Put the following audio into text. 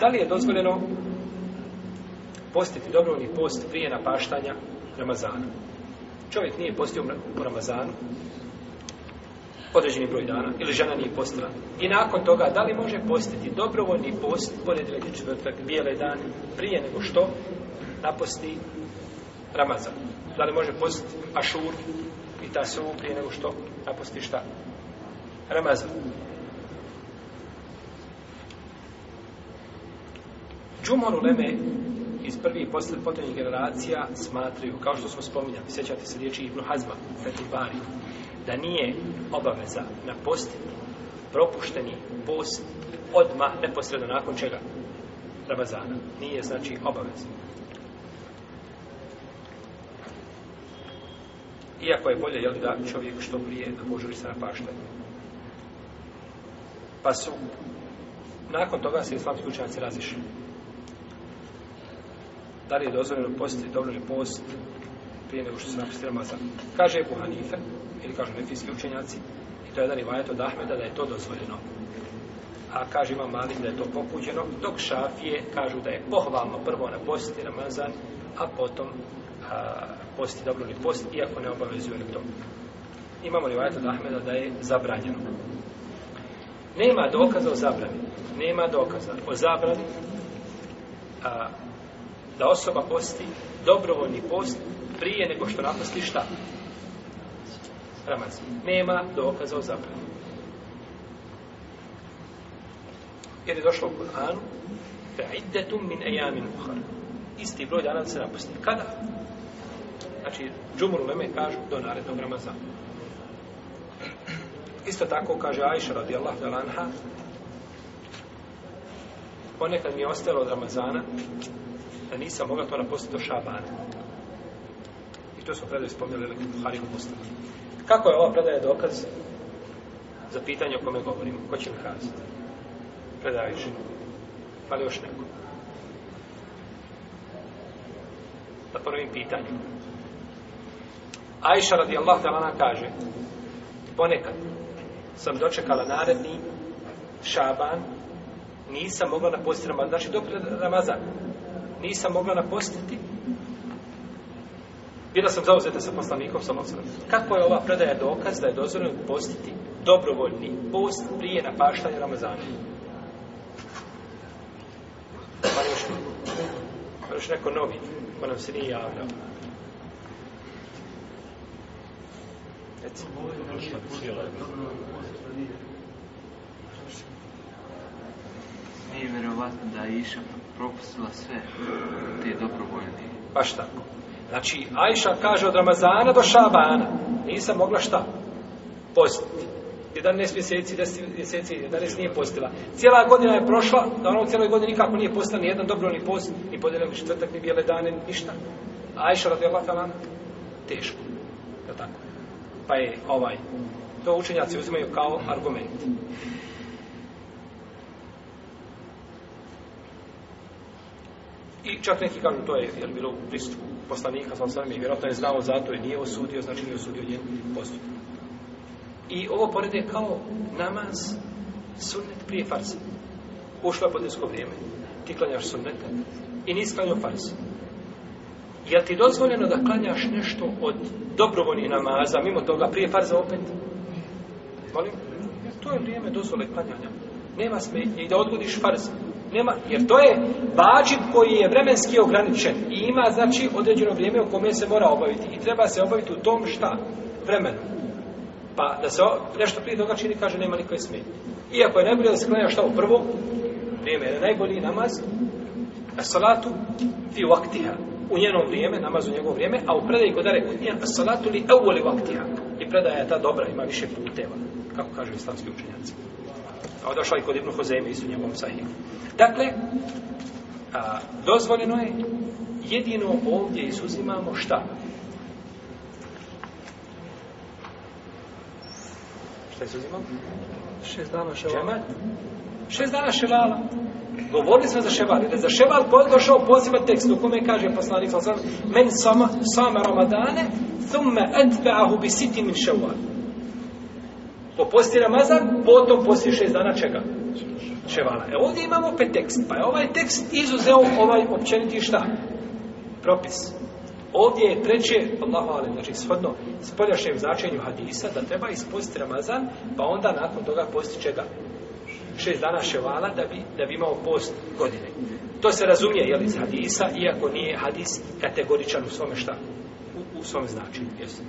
Da li je dozvoljeno postiti dobrovoljni post prije napaštanja Ramazana? Čovjek nije postio u Ramazanu određeni broj dana, ili žena nije postila. I nakon toga, da li može postiti dobrovoljni post, pored veke četvrtak, bijele dane, prije nego što naposti Ramazan? Da li može postiti ašur i ta su prije nego što naposti šta? Ramazan. Džumor uleme iz prvi i posle potrednjih generacija smatraju, kao što smo spominjali, sjećate se riječi Ibnu Hazma, Feti Bari, da nije obaveza na post propušteni post odmah, neposredno nakon čega? Ramazana. Nije, znači, obaveza. Iako je bolje, jel da čovjek što prije da požuri sa napaštanjem. Pa su, nakon toga se islamski učenjaci razišli da li je dozvoljeno postiti dobrovni post prije nego što se napusti Ramazan. Kaže Ebu Hanife, ili kažu nefijski učenjaci, i to je jedan rivajet od Ahmeda da je to dozvoljeno. A kaže ima Malik da je to pokuđeno, dok Šafije kažu da je pohvalno prvo na posti Ramazan, a potom a, posti dobrovni post, iako ne obavezuje to. Imamo rivajet od Ahmeda da je zabranjeno. Nema dokaza o zabrani. Nema dokaza o zabrani a, da osoba posti dobrovoljni post prije nego što napusti šta? Ramazan. Nema dokaza o zabranju. Jer je došlo u Kur'anu fe'iddetum min ejamin uhar. Isti broj dana da se napusti. Kada? Znači, džumur uleme kažu do narednog Ramazana. Isto tako kaže Aisha radijallahu da lanha ponekad mi je ostalo od Ramazana da nisam mogla to napustiti do šabana. I to su predaje spomljali u Harimu Mustafa. Kako je ova predaja dokaz za pitanje o kome govorimo? Ko će mi kazati? Predajući. Ali još neko. Na prvim pitanjem. Ajša radijallahu ta'ala nam kaže ponekad sam dočekala naredni šaban nisam mogla napustiti Ramazan. Znači, dok Ramazan nisam mogla napostiti. Bila sam zauzeta sa poslanikom sa Mocerom. Kako je ova predaja dokaz da je dozvoljeno postiti dobrovoljni post prije na paštanje Ramazana? Ima još, još neko novi ko nam se nije javljao. Recimo, nije vjerovatno da je išao propustila sve te dobrovoljne. Baš tako. Znači, Ajša kaže od Ramazana do Šabana, nisam mogla šta? Postiti. 11 mjeseci, 10 mjeseci, 11 nije postila. Cijela godina je prošla, da ono u cijeloj godini nikako nije postila ni jedan dobro ni post, ni podijelio ni četvrtak, ni bijele dane, ništa. Ajša radi Allah talan, teško. Je tako? Pa je ovaj, to učenjaci uzimaju kao argument. I čak neki kažu to je jer bilo u pristupu poslanika sa osam i vjerojatno je znao zato i nije osudio, znači nije osudio njen postup. I ovo porede kao namaz sunnet prije farsa. Ušlo je podnesko vrijeme, ti klanjaš sunneta i nisi klanio farsa. Je ti dozvoljeno da klanjaš nešto od dobrovoljnih namaza, mimo toga, prije farza opet? Molim? To je vrijeme dozvole klanjanja. Nema smetnje i da odgodiš farza. Nema, jer to je vađib koji je vremenski ograničen i ima, znači, određeno vrijeme u kome se mora obaviti i treba se obaviti u tom šta vremenu. Pa da se o, nešto prije toga čini, kaže, nema nikoj smije. Iako je najbolje da se klanja šta u prvo, vrijeme je najbolji namaz, a salatu fi vaktiha, u njenom vrijeme, namaz u njegovo vrijeme, a u predaj godare kutnija, a salatu li evoli vaktiha. I predaja je ta dobra, ima više puteva kako kažu islamski učenjaci. A odašla i kod Ibnu Hozeme, isto njemom sahimu. Dakle, a, dozvoljeno je jedino ovdje izuzimamo šta? Šta izuzimamo? Šest dana ševala. Džemat? Šest dana ševala. Govorili smo za ševal, jer za ševal došao poziva tekst u kome kaže poslanik sa men sama, sama ramadane, thumme etbe'ahu bi siti min ševala. To posti Ramazan, potom posti šest dana čega? Ševala. E ovdje imamo opet tekst. Pa je ovaj tekst izuzeo ovaj općeniti šta? Propis. Ovdje je treće, Allahu alim, znači shodno spoljašnjem značenju hadisa, da treba ispostiti Ramazan, pa onda nakon toga posti čega? Šest dana ševala da bi, da bi imao post godine. To se razumije, jel, iz hadisa, iako nije hadis kategoričan u svome šta? U, u svome značenju, jesu.